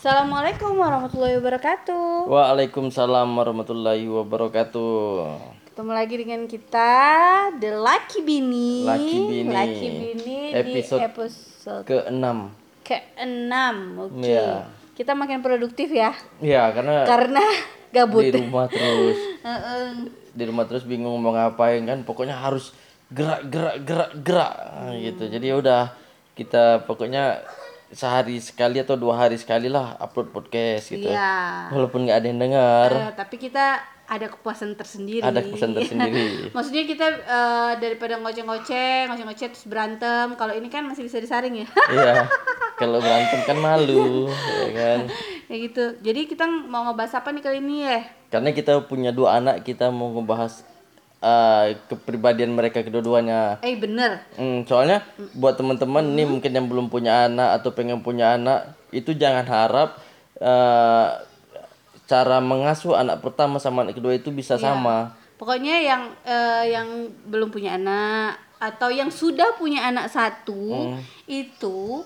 Assalamualaikum warahmatullahi wabarakatuh. Waalaikumsalam warahmatullahi wabarakatuh. Ketemu lagi dengan kita The Lucky Bini. Lucky Bini. Lucky Bini Episode di episode Keenam. ke-6. Oke. Iya. Kita makin produktif ya. Ya karena Karena gabut. di rumah terus, di rumah terus bingung mau ngapain kan. Pokoknya harus gerak gerak gerak gerak Nah, gitu. Jadi ya udah kita pokoknya sehari sekali atau dua hari sekali lah upload podcast gitu. Iya. Walaupun nggak ada yang dengar, Eh, tapi kita ada kepuasan tersendiri. ada kepuasan tersendiri. Maksudnya kita eh, daripada ngoceh-ngoceh, ngoceh-ngoceh terus berantem. Kalau ini kan masih bisa disaring ya. Iya. Kalau berantem kan malu, ya kan. ya gitu. Jadi kita mau ngebahas apa nih kali ini ya? Karena kita punya dua anak, kita mau ngebahas uh, kepribadian mereka kedua-duanya. Eh bener. Hmm, soalnya buat teman-teman nih mungkin yang belum punya anak atau pengen punya anak, itu jangan harap uh, cara mengasuh anak pertama sama anak kedua itu bisa sama. Pokoknya yang eh, yang belum punya anak atau yang sudah punya anak satu itu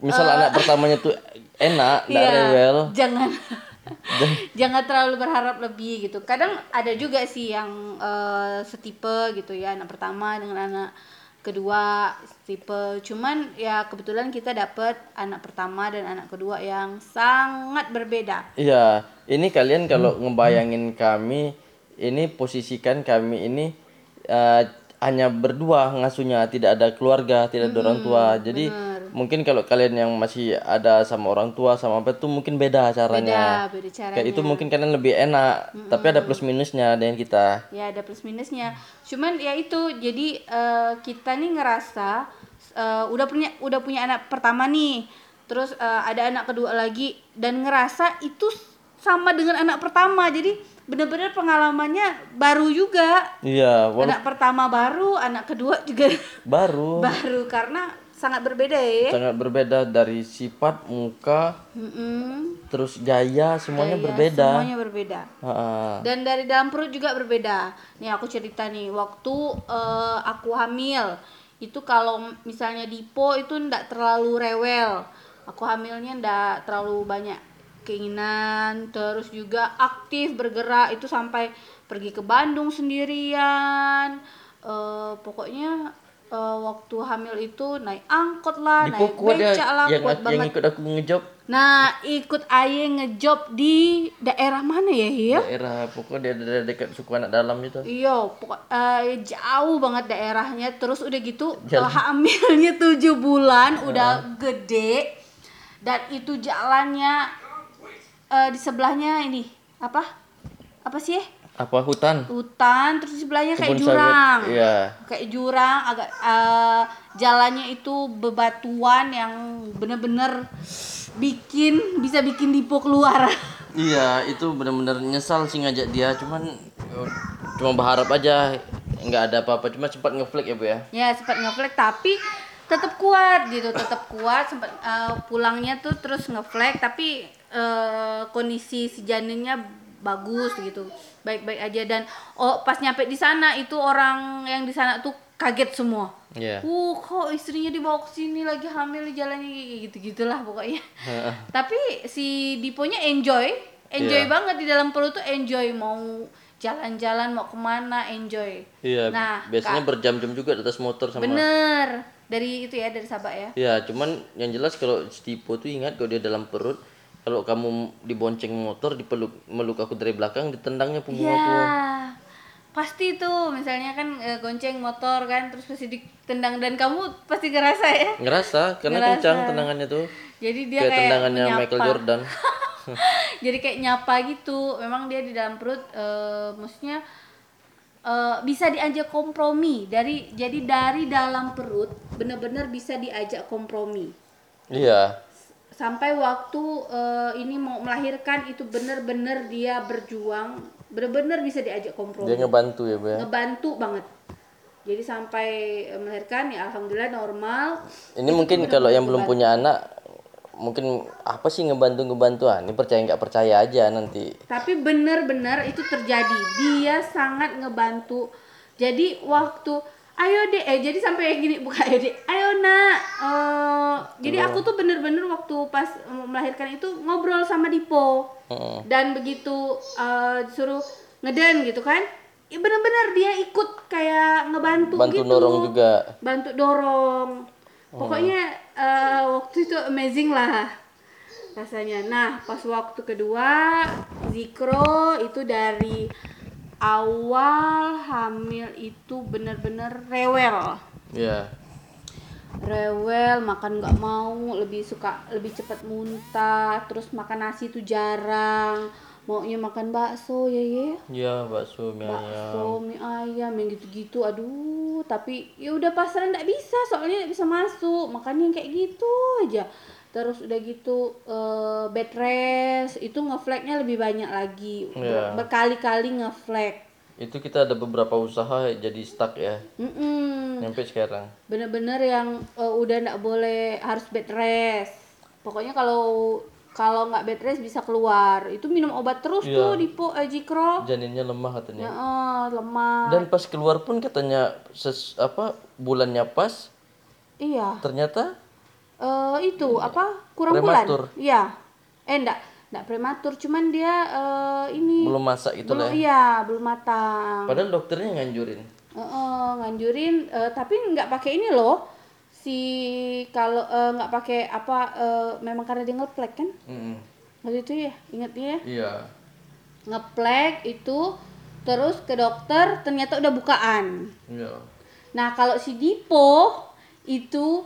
Misal anak pertamanya tuh enak, ya, rewel, jangan jangan terlalu berharap lebih gitu. Kadang ada juga sih yang eh, setipe gitu ya anak pertama dengan anak kedua tipe cuman ya kebetulan kita dapat anak pertama dan anak kedua yang sangat berbeda Iya, ini kalian kalau ngebayangin kami, ini posisikan kami ini eh, hanya berdua ngasuhnya, tidak ada keluarga, tidak ada orang tua. Jadi mungkin kalau kalian yang masih ada sama orang tua sama apa tuh mungkin beda caranya. beda beda cara Kayak itu mungkin kalian lebih enak, tapi ada plus minusnya dengan kita. ya ada plus minusnya. Cuman ya itu jadi eh, kita nih ngerasa eh, udah punya udah punya anak pertama nih. Terus eh, ada anak kedua lagi dan ngerasa itu sama dengan anak pertama. Jadi bener-bener pengalamannya baru juga. Iya, wala- anak pertama baru anak kedua juga baru. baru. Karena sangat berbeda ya sangat berbeda dari sifat, muka, Mm-mm. terus gaya semuanya Iya, berbeda. semuanya berbeda Ha-ha. dan dari dalam perut juga berbeda nih aku cerita nih waktu eh, aku hamil itu kalau misalnya dipo itu ndak terlalu rewel aku hamilnya ndak terlalu banyak keinginan terus juga aktif bergerak itu sampai pergi ke Bandung sendirian Eh, pokoknya eh, waktu hamil itu naik angkot lah Di naik becak lah yang, kuat yang banget ikut aku ngejob nah ikut aye ngejob di daerah mana ya ya daerah pokoknya dia ada dekat suku anak dalam itu Iya, pokok eh, jauh banget daerahnya. Terus udah gitu eh, hamilnya tujuh bulan, udah gede. Dan itu jalannya eh, di sebelahnya ini apa? Apa sih? Apa hutan Hutan, terus di sebelahnya kayak Kebun jurang. iya. Kayak jurang, agak eh, jalannya itu bebatuan yang bener-bener bikin bisa bikin dipo keluar. iya itu benar-benar nyesal sih ngajak dia cuman cuma berharap aja nggak ada apa-apa cuma sempat ngeflag ya bu ya ya sempat ngeflag tapi tetap kuat gitu tetap kuat sempat eh, pulangnya tuh terus ngeflag tapi eh, kondisi si janinnya bagus gitu baik-baik aja dan oh pas nyampe di sana itu orang yang di sana tuh kaget semua iya Uh, kok istrinya dibawa ke sini lagi hamil jalannya kayak gitu gitulah pokoknya. Tapi si Diponya enjoy, enjoy Iya. banget di dalam perut tuh enjoy mau jalan-jalan mau ke mana enjoy. iya Nah, biasanya berjam-jam juga di atas motor sama Bener dari itu ya dari Sabak ya. ya cuman yang jelas kalau Stipo tuh ingat kalau dia dalam perut kalau kamu dibonceng motor dipeluk meluk aku dari belakang ditendangnya punggung Ya, aku. Pasti tuh misalnya kan eh, gonceng motor kan terus pasti ditendang. Dan kamu pasti ngerasa ya. ngerasa karena Ngerasa. kencang tendangannya tuh. Jadi dia kayak kayak tendangannya menyapa. Michael Jordan. Jadi kayak nyapa gitu. Memang dia di dalam perut eh, maksudnya eh, bisa diajak kompromi. Dari jadi dari dalam perut benar-benar bisa diajak kompromi. Iya sampai waktu eh, ini mau melahirkan itu benar-benar dia berjuang benar-benar bisa diajak kompromi. Dia ngebantu ya bu ya ngebantu banget. Jadi sampai eh, melahirkan ya alhamdulillah normal. Ini mungkin kalau yang belum punya anak mungkin apa sih ngebantu ngebantu ah ini percaya nggak percaya aja nanti. Tapi benar-benar itu terjadi. Dia sangat ngebantu. Jadi waktu ayo deh eh jadi sampai gini bukan ayo deh ayo nak. Eh, jadi aku tuh bener-bener waktu pas mau melahirkan itu ngobrol sama Dipo. Heeh. dan begitu eh, disuruh ngeden gitu kan ya bener-bener dia ikut kayak ngebantu bantu gitu. dorong juga. Bantu dorong. Pokoknya eh, waktu itu amazing lah rasanya. Nah pas waktu kedua Zikro itu dari awal hamil itu bener-bener rewel. Ya rewel makan nggak mau lebih suka lebih cepat muntah terus makan nasi itu jarang. Maunya makan bakso ya ya. Ya bakso mie ayam. Bakso mie ayam yang gitu-gitu. Aduh tapi ya udah pasaran nggak bisa soalnya nggak bisa masuk. Makanya yang kayak gitu aja terus udah gitu eh, bed rest itu ngeflagnya lebih banyak lagi. Ber- Iya. berkali-kali ngeflag. Itu kita ada beberapa usaha jadi stuck ya. Mm-mm. sampai sekarang. Bener-bener yang eh, udah nggak boleh harus bed rest. Pokoknya kalau kalau nggak bed rest bisa keluar. Itu minum obat terus Iya. tuh di po eh, Jikro. Janinnya lemah katanya. Ya, eh, lemah. Dan pas keluar pun katanya ses apa bulannya pas iya. ternyata eh itu apa? Kurang Prematur. bulan iya. Eh enggak enggak prematur cuman dia eh, ini belum masak gitu belum lah ya. iya belum matang. Padahal dokternya nganjurin. Eh, eh, nganjurin eh, tapi nggak pakai ini loh. Si kalau eh, nggak pakai apa eh, memang karena dia ngeplek kan? Mm-mm. waktu itu ya ingatnya ya? Iya. Ngeplek itu terus ke dokter ternyata udah bukaan. Iya. Nah kalau si Dipo itu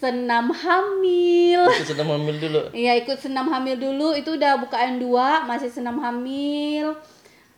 senam hamil. Itu sedang hamil dulu. Iya ikut senam hamil dulu. Itu udah bukaan dua masih senam hamil.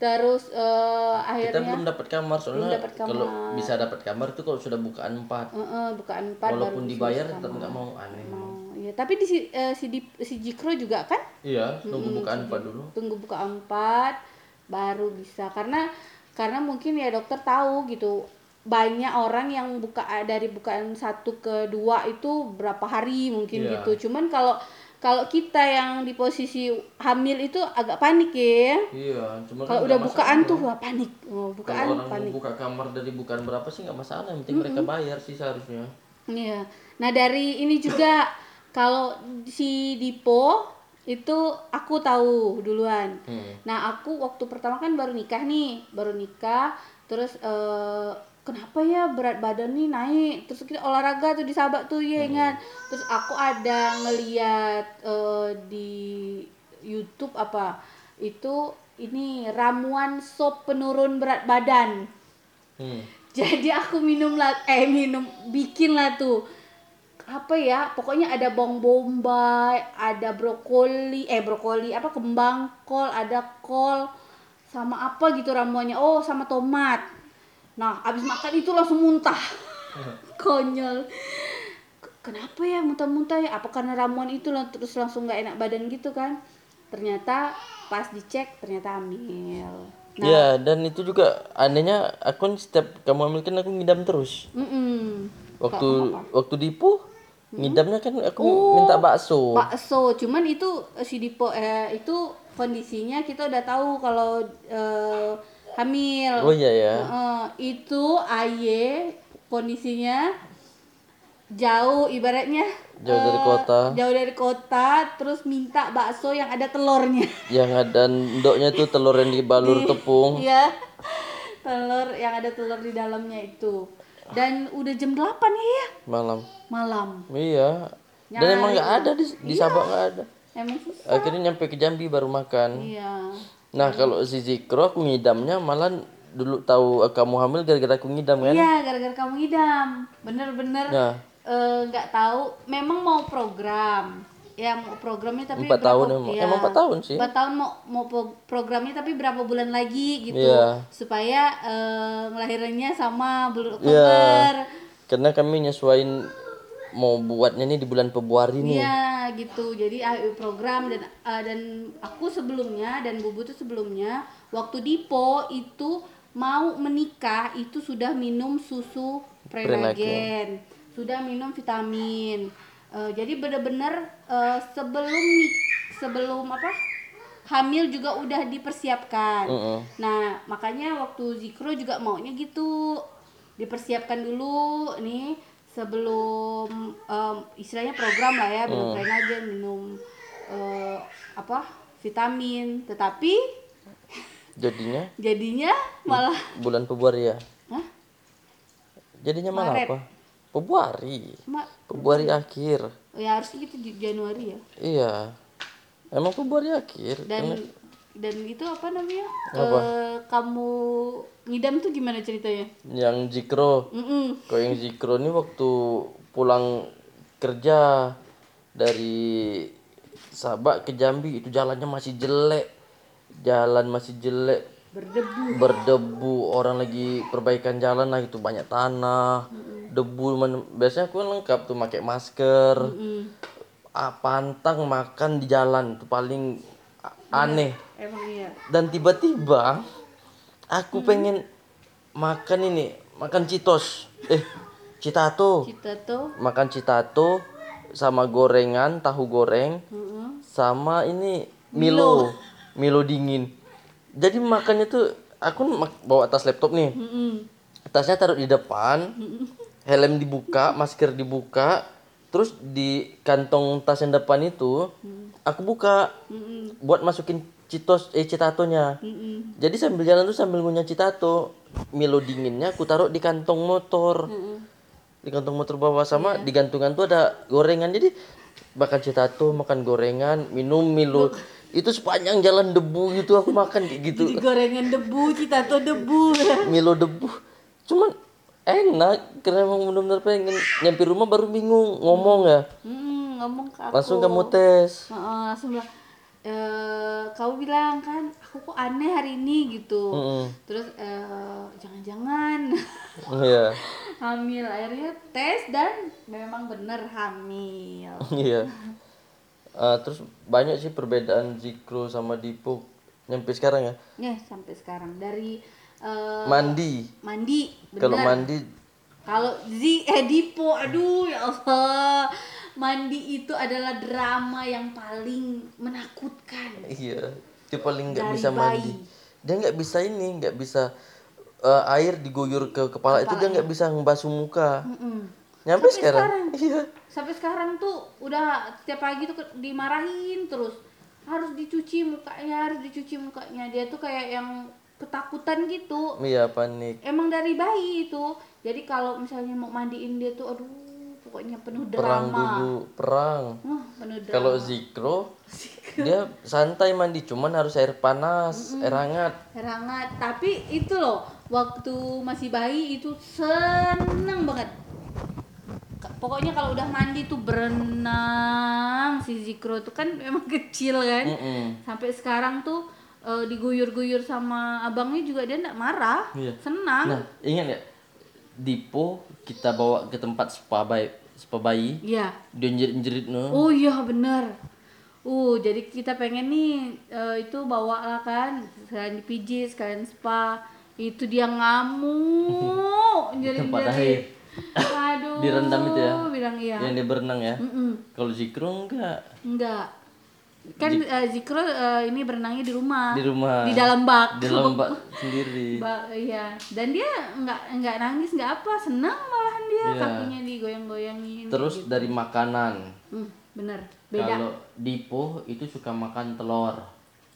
Terus kita akhirnya belum dapat kamar soalnya dapat kamar. kalau bisa dapat kamar itu kalau sudah bukaan empat. Eh, eh, bukaan empat walaupun dibayar tetap nggak mau. Aneh. Oh, iya. Tapi di si eh, si, Dip- si Jikro juga kan? Iya tunggu bukaan empat dulu. tunggu buka empat baru bisa. Karena karena mungkin ya dokter tahu gitu banyak orang yang buka dari bukaan satu ke dua itu berapa hari mungkin Iya. gitu cuman kalau kalau kita yang di posisi hamil itu agak panik ya iya cuma kalau udah bukaan tuh wah panik oh, kalau bukaan orang panik buka kamar dari bukaan berapa sih nggak masalah yang penting mereka bayar sih seharusnya Iya. Nah dari ini juga kalau si Dipo itu aku tahu duluan. Hmm. Nah aku waktu pertama kan baru nikah nih, baru nikah, terus eh, kenapa ya berat badan nih naik? Terus kita olahraga tuh di Sabak tuh ya ingat. Terus aku ada ngeliat eh, di YouTube apa itu ini ramuan sop penurun berat badan. Hmm. Jadi aku minum lah, eh minum, bikin lah tuh apa ya? Pokoknya ada bawang bombay, ada brokoli, eh brokoli apa kembang kol, ada kol, sama apa gitu ramuannya. Oh sama tomat. Nah abis makan itu langsung muntah. Konyol. Kenapa ya muntah-muntah ya? Apa karena ramuan itu lah terus langsung nggak enak badan gitu kan? Ternyata pas dicek ternyata hamil. Nah, Iya, dan itu juga anehnya aku setiap kamu hamil kan aku ngidam terus. mm-mm. Waktu Nggak apa-apa. waktu dipu ngidamnya kan aku Oh. minta bakso. bakso cuman itu eh, si Dipo eh, itu kondisinya kita udah tahu kalau eh, hamil oh iya ya. Eh, itu aye kondisinya jauh ibaratnya Jauh dari eh, kota. jauh dari kota terus minta bakso yang ada telurnya Yang ada ndoknya tuh telur yang dibalur tepung. Iya telur yang ada telur di dalamnya itu dan udah jam 8 ya malam. malam Iya. Dan emang nggak ada di di Sabak nggak ada. emang susah Akhirnya nyampe ke Jambi baru makan. iya Nah kalau si Zikro aku ngidamnya malah dulu tahu eh, kamu hamil gara-gara aku ngidam kan? Iya, gara-gara kamu ngidam. Bener-bener Nah. eh, nggak tahu. Memang mau program. Ya mau programnya tapi Empat berapa- tahun emang. iya. Emang empat tahun sih. Empat tahun mau mau pro- programnya tapi berapa bulan lagi gitu. Iya. Supaya eh, ngelahirannya sama bulan Iya. Karena kami nyesuaiin mau buatnya nih di bulan Februari nih. Iya gitu. Jadi ah, program dan ah, dan aku sebelumnya dan Bubu tuh sebelumnya waktu Dipo itu mau menikah itu sudah minum susu prenagen, sudah minum vitamin. Eh, jadi bener-bener eh, sebelum sebelum apa hamil juga udah dipersiapkan. Mm-mm. Nah, makanya waktu Zikro juga maunya gitu. Dipersiapkan dulu nih sebelum em, istilahnya program lah ya Hmm. minum Prenagen minum eh, apa vitamin tetapi Jadinya jadinya malah bulan Februari ya. Hah? Jadinya malah Maret. apa? Februari. Ma- Februari akhir. ya harusnya gitu J- Januari ya Iya. Emang Februari akhir. dan Karena- dan itu apa namanya Apa? Eh, kamu ngidam tuh gimana ceritanya yang Zikro. Mm-mm. Kalau yang Zikro ini waktu pulang kerja dari Sabak ke Jambi itu jalannya masih jelek. Jalan masih jelek, berdebu berdebu, orang lagi perbaikan jalan lah itu banyak tanah, debu. men- Biasanya aku kan lengkap tuh pakai masker. Mm. Ah, pantang makan di jalan itu paling aneh. Dan tiba-tiba aku pengen makan ini, makan citos. Eh, citato. kita tuh Makan citato sama gorengan, tahu goreng mm-mm. sama ini Milo. Milo dingin. Jadi makannya tuh aku bawa tas laptop nih. Mm-mm. Tasnya taruh di depan. Helm dibuka, masker dibuka. Terus di kantong tas yang depan itu aku buka Mm-mm. buat masukin citos eh citatonya. Mm-mm. Jadi sambil jalan tuh sambil ngunyah citato. Milo dinginnya aku taruh di kantong motor. Mm-mm. Di kantong motor bawah sama di gantungan tuh ada gorengan. Jadi makan citato, makan gorengan, minum Milo. Itu sepanjang jalan debu gitu aku makan kayak gitu. Jadi gorengan debu kita tuh debu Milo debu. Cuman enak karena emang benar-benar pengen nyampe rumah baru bingung ngomong ya. Mm, ngomong ke aku Langsung kamu tes. Heeh, langsung bilang eh kamu bilang kan aku kok aneh hari ini gitu Mm-mm. terus eh, jangan-jangan Iya. hamil akhirnya tes dan memang bener hamil Iya. Eh, terus banyak sih perbedaan Zikro sama Dipo nyampe sekarang ya. ya sampai sekarang dari eh, Mandi. mandi Kalau mandi kalau Zi eh Dipo aduh ya Allah mandi itu adalah drama yang paling menakutkan iya, dia paling nggak bisa mandi. bayi. Dia nggak bisa ini, nggak bisa eh, air diguyur ke kepala itu dia nggak bisa ngebasuh muka. Mm-mm. Nyampe Sampai sekarang. sekarang. Iya. sampai sekarang tuh udah setiap pagi tuh dimarahin terus harus dicuci mukanya harus dicuci mukanya dia tuh kayak yang ketakutan gitu Iya panik. emang dari bayi itu jadi kalau misalnya mau mandiin dia tuh aduh pokoknya penuh Perang drama dulu, perang. Wah, penuh drama Kalau Zikro dia santai mandi, cuman harus air panas, air hangat. Air hangat tapi itu loh waktu masih bayi itu seneng banget pokoknya kalau udah mandi tuh berenang si Zikro tuh kan memang kecil kan Mm-mm. sampai sekarang tuh eh, diguyur-guyur sama abangnya juga dia nggak marah Iya. senang Nah, ingat ya? Dipo kita bawa ke tempat spa bayi, spa bayi. iya Dia jerit-jerit no. oh iya bener uh jadi kita pengen nih eh, itu bawa lah kan sekalian dipijit sekalian spa itu dia ngamuk jerit Tempat air. aduh Direndam itu ya? bilang iya Yang dia berenang ya. Mm-mm. Kalau Zikro enggak. enggak kan eh, Zikro eh, ini berenangnya di rumah Di rumah. di dalam bak Di dalam bak sendiri. Ba- iya dan dia nggak nggak nangis nggak apa senang malahan dia Iya. kakinya digoyang-goyangin Terus dari makanan. hmm, bener beda Kalau Dipo itu suka makan telur.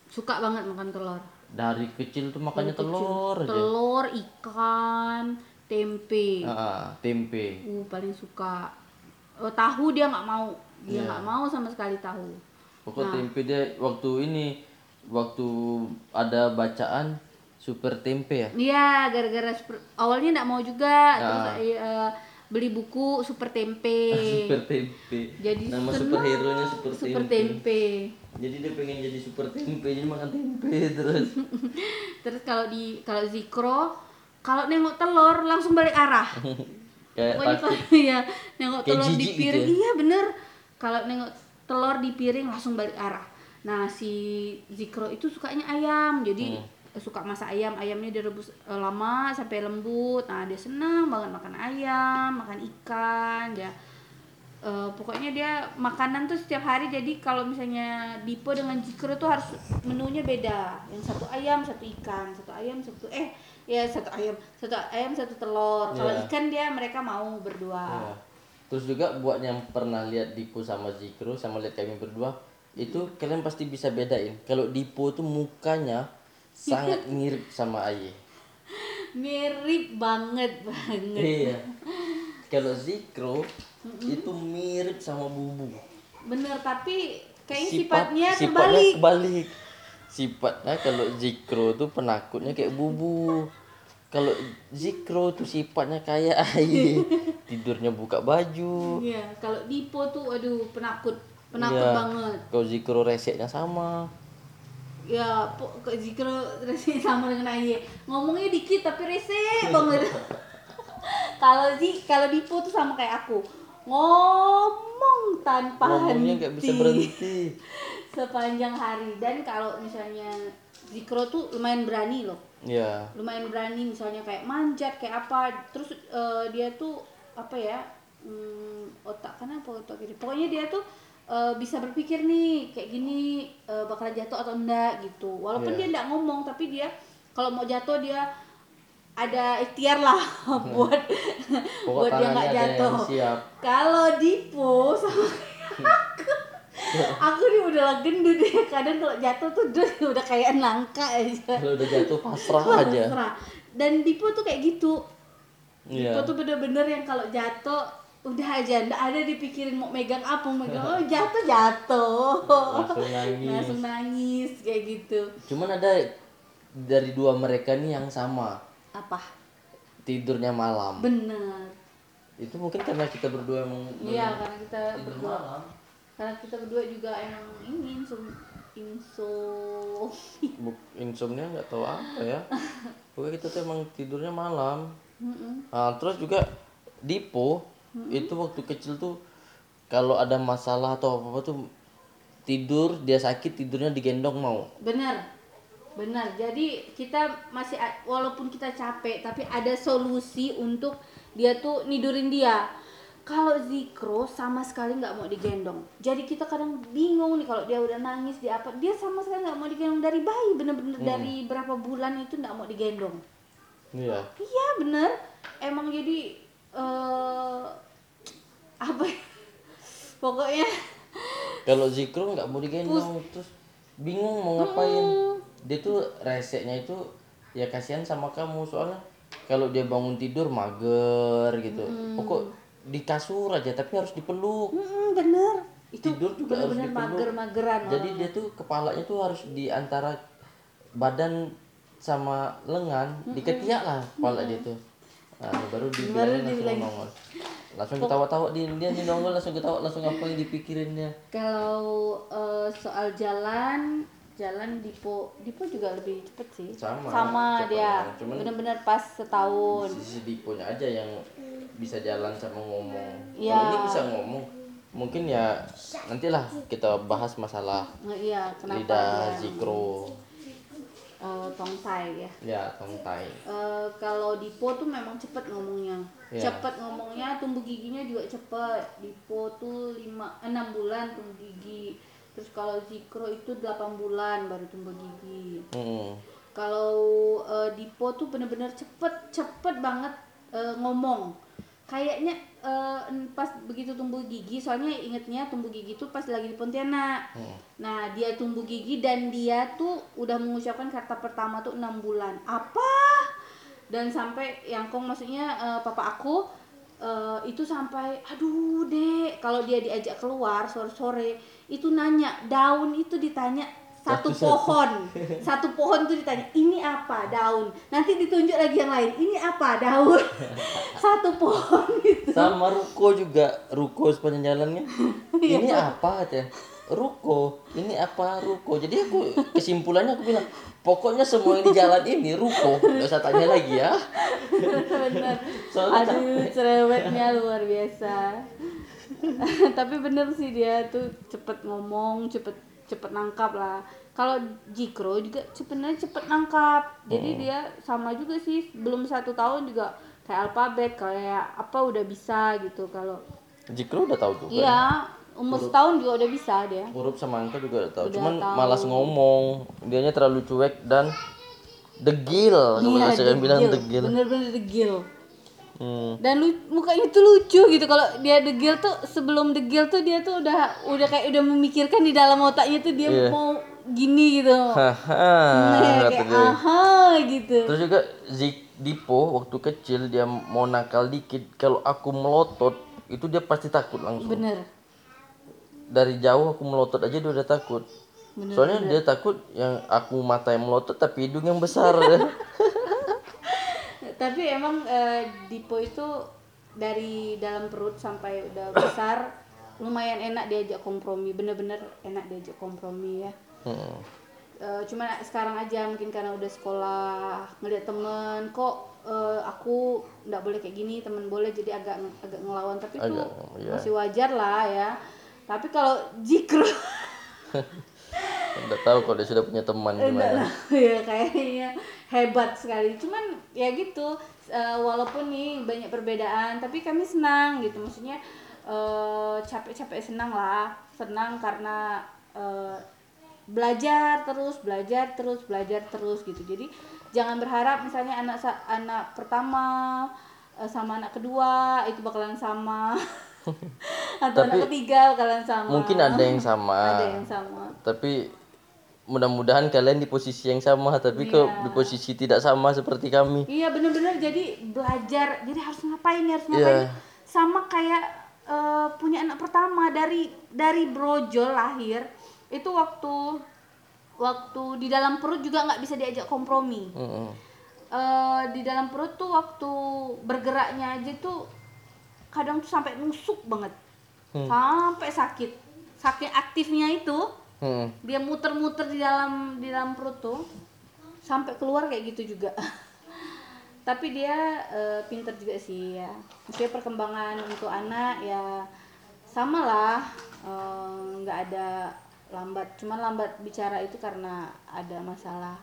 suka banget makan telur Dari kecil tuh makannya telur aja. telur ikan tempe Ah, tempe. uh paling suka Oh, tahu dia nggak mau dia Iya. nggak mau sama sekali tahu Pokok Nah. tempe dia waktu ini waktu ada bacaan super tempe ya. Iya, gara-gara super- awalnya nggak mau juga, terus Ah. eh, beli buku Super Tempe. super tempe. Jadi Nama superhero nya super, Super tempe. Tempe. Jadi dia pengen jadi super tempe, jadi makan tempe terus. Terus kalau di kalau Zikro, kalau nengok telur langsung balik arah. Kayak Pokoknya kalau ya nengok Kayak telur di gitu piring, ya? iya bener. Kalau nengok telur di piring langsung balik arah. Nah si Zikro itu sukanya ayam, jadi Hmm. suka masak ayam, ayamnya direbus eh, lama sampai lembut. Nah dia senang banget makan ayam, makan ikan, dia eh, pokoknya dia makanan tuh setiap hari. Jadi kalau misalnya Dipo dengan Zikro tuh harus menunya beda. Yang satu ayam, satu ikan, satu ayam, satu eh ya satu ayam, satu ayam, satu telur. Kalau Iya. ikan dia mereka mau berdua. Iya. Terus juga buat yang pernah lihat Dipo sama Zikro sama lihat kami berdua itu kalian pasti bisa bedain. Kalau Dipo tuh mukanya sangat mirip sama Aye. mirip banget banget Iya. Kalau Zikro itu mirip sama Bubu. bener tapi kayaknya Sifat- sifatnya sifatnya terbalik kebalik. Sifatnya kalau Zikro tuh penakutnya kayak Bubu. Kalau Zikro tuh sifatnya kayak Aye. Tidurnya buka baju. Iya, kalau Dipo tuh aduh penakut, penakut Iya. banget. Kalau Zikro reseknya sama. Ya, jika rese sama dengan Aye. Ngomongnya dikit tapi rese banget. kalau di kalau Dipo tuh sama kayak aku. Ngomong tanpa Ngomongnya nggak bisa henti. berhenti. Sepanjang hari dan kalau misalnya Zikro tuh lumayan berani loh. Iya. lumayan berani misalnya kayak manjat kayak apa terus eh, dia tuh apa ya hmm, otak kan apa otak gitu pokoknya dia tuh eh, bisa berpikir nih kayak gini eh, bakalan jatuh atau enggak gitu walaupun Iya. dia enggak ngomong tapi dia kalau mau jatuh dia ada ikhtiar lah buat Pokok buat dia nggak jatuh kalau Dipo sama aku aku nih udah lah gendut ya kadang kalau jatuh tuh dia udah kayak nangka aja Kalau udah jatuh pasrah aja. Pasrah. Dan Dipo tuh kayak gitu. Iya. Dipo tuh bener-bener yang kalau jatuh udah aja ndak ada dipikirin mau megang apa mau megang oh jatuh jatuh Langsung nangis. langsung nangis kayak gitu Cuman ada dari dua mereka nih yang sama. apa Tidurnya malam. bener Itu mungkin karena kita berdua emang iya karena kita tidur berdua malam. karena kita berdua juga emang ini insum inso Buk, insomnia nggak tahu apa ya. Pokoknya kita tuh emang tidurnya malam. Mm-mm. Nah, terus juga Dipo itu waktu kecil tuh kalau ada masalah atau apa apa tuh tidur dia sakit tidurnya digendong mau. benar. Benar. Jadi kita masih walaupun kita capek tapi ada solusi untuk dia tuh nidurin dia. Kalau Zikro sama sekali nggak mau digendong. Jadi kita kadang bingung nih kalau dia udah nangis dia apa. Dia sama sekali nggak mau digendong. Dari bayi bener-bener dari berapa bulan itu nggak mau digendong Iya. iya bener emang jadi eh apa ya? pokoknya Kalau Zikro nggak mau digendong terus bingung mau ngapain. Hmm. Dia tuh reseknya itu ya kasihan sama kamu soalnya kalau dia bangun tidur mager gitu. Hmm. Pokok di kasur aja tapi harus dipeluk. mm, bener itu Tidur juga harus bener-bener dipeluk. mager-mageran Jadi dia tuh kepalanya tuh harus di antara badan sama lengan diketiak lah kepala dia tuh. Nah, baru dibilangin langsung nongol. Langsung ketawa-tawa dia dia nongol langsung ketawa langsung apa yang dipikirinnya. Kalau eh, soal jalan, jalan Dipo, Dipo juga lebih cepet sih. Sama, cepet dia. Bener-bener pas setahun. Sisi Diponya aja yang bisa jalan sama ngomong. Iya. Kalau ini bisa ngomong. Mungkin ya nantilah kita bahas masalah Nah, iya, kenapa lidah dia zikro. Eh, tongtai ya? Ya, tongtai. Eh, kalau Dipo tuh memang cepet ngomongnya, Iya. cepet ngomongnya, tumbuh giginya juga cepet. Dipo tuh lima, enam bulan tumbuh gigi. Terus kalau Zikro itu 8 bulan baru tumbuh gigi. Hmm. kalau eh, Dipo tuh bener-bener cepet cepet banget eh, ngomong kayaknya eh, pas begitu tumbuh gigi soalnya ingetnya tumbuh gigi tuh pas lagi di Pontianak. Hmm. nah dia tumbuh gigi dan dia tuh udah mengucapkan kata pertama tuh enam bulan. Apa? Dan sampai yang kong maksudnya eh, papa aku eh, itu sampai aduh dek. Kalau dia diajak keluar sore-sore itu nanya daun itu ditanya satu pohon satu pohon tuh ditanya ini apa daun nanti ditunjuk lagi yang lain ini apa daun satu pohon itu Sama ruko juga, ruko sepanjang jalannya. Ini apa teh? Ruko, ini apa ruko? Jadi aku kesimpulannya aku bilang, pokoknya semua yang di jalan ini ruko. Gak usah tanya lagi ya. Soalnya aduh cerewetnya luar biasa tapi bener sih dia tuh cepet ngomong cepet cepet nangkap lah kalau Jikro juga sebenarnya cepet nangkap jadi Hmm. dia sama juga sih belum satu tahun juga kayak alfabet kayak apa udah bisa gitu kalau Jikro udah tahu juga. iya umur setahun juga udah bisa dia Huruf sama angka juga udah tahu. Udah Cuman tahu. malas ngomong. Dianya terlalu cuek dan degil. Iya, saya bilang degil. degil. bener-bener degil Hmm. dan lu, mukanya tuh lucu gitu kalau dia degil tuh sebelum degil tuh dia tuh udah udah kayak udah memikirkan di dalam otaknya tuh dia Iya. mau gini gitu Haha, Nah, kayak aha gitu Terus juga Zik Dipo waktu kecil dia mau nakal dikit kalau aku melotot itu dia pasti takut langsung. bener Dari jauh aku melotot aja dia udah takut. Bener, Soalnya dia takut yang aku mata yang melotot tapi hidung yang besar. tapi emang eh, Dipo itu dari dalam perut sampai udah besar lumayan enak diajak kompromi bener-bener enak diajak kompromi ya Hmm. Eh, cuman sekarang aja mungkin karena udah sekolah ngeliat temen kok eh, aku nggak boleh kayak gini temen boleh jadi agak agak ngelawan tapi itu Agak, iya. masih wajar lah ya tapi kalau jikro Udah tahu kalau dia sudah punya teman gimana. ya kayaknya hebat sekali. Cuman ya gitu eh, walaupun nih banyak perbedaan tapi kami senang gitu. Maksudnya eh, capek-capek senang lah. Senang karena eh, belajar terus belajar terus belajar terus gitu. Jadi jangan berharap misalnya anak anak pertama sama anak kedua itu bakalan sama. Atau anak ketiga bakalan sama. Mungkin ada yang sama. ada yang sama. Tapi mudah-mudahan kalian di posisi yang sama tapi kok di posisi tidak sama seperti kami. Iya bener-bener jadi belajar. Jadi harus ngapain harus ngapain Iya. sama kayak eh, punya anak pertama dari dari brojol lahir itu waktu waktu di dalam perut juga nggak bisa diajak kompromi. Mm-mm. Eh, di dalam perut tuh waktu bergeraknya aja tuh kadang tuh sampai nusuk banget. Sampai sakit. Saking aktifnya itu Mm. dia muter-muter di dalam di dalam perut tuh sampai keluar kayak gitu juga tapi dia eh, pinter juga sih ya maksudnya perkembangan untuk anak ya sama lah eh, nggak ada lambat cuman lambat bicara itu karena ada masalah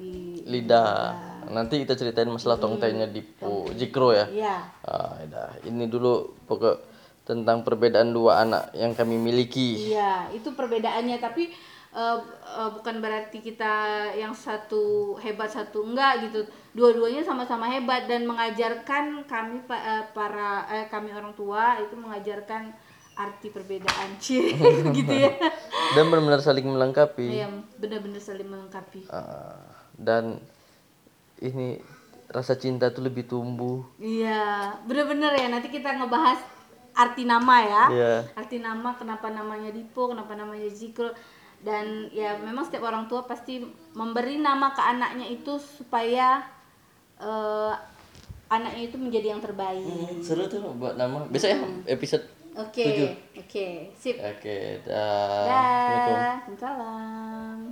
di Lidah. Nanti kita ceritain masalah tongtainya di Po Jikro ya. iya Ah, dah. Ini dulu pokok tentang perbedaan dua anak yang kami miliki. Iya, itu perbedaannya tapi eh, eh, bukan berarti kita yang satu hebat satu enggak gitu. Dua-duanya sama-sama hebat dan mengajarkan kami eh, para eh, kami orang tua itu mengajarkan arti perbedaan cie gitu ya. Dan benar-benar saling melengkapi. Iya, benar-benar saling melengkapi. Ah, dan ini rasa cinta tuh lebih tumbuh. Iya, bener-bener ya. Nanti kita ngebahas arti nama ya. Iya. Arti nama, kenapa namanya Dipo, kenapa namanya Zikro. Dan ya memang setiap orang tua pasti memberi nama ke anaknya itu supaya eh, anaknya itu menjadi yang terbaik. Hmm, seru tuh buat nama. Besok ya episode. Oke, oke, sip. Oke, dah. Dah, salam.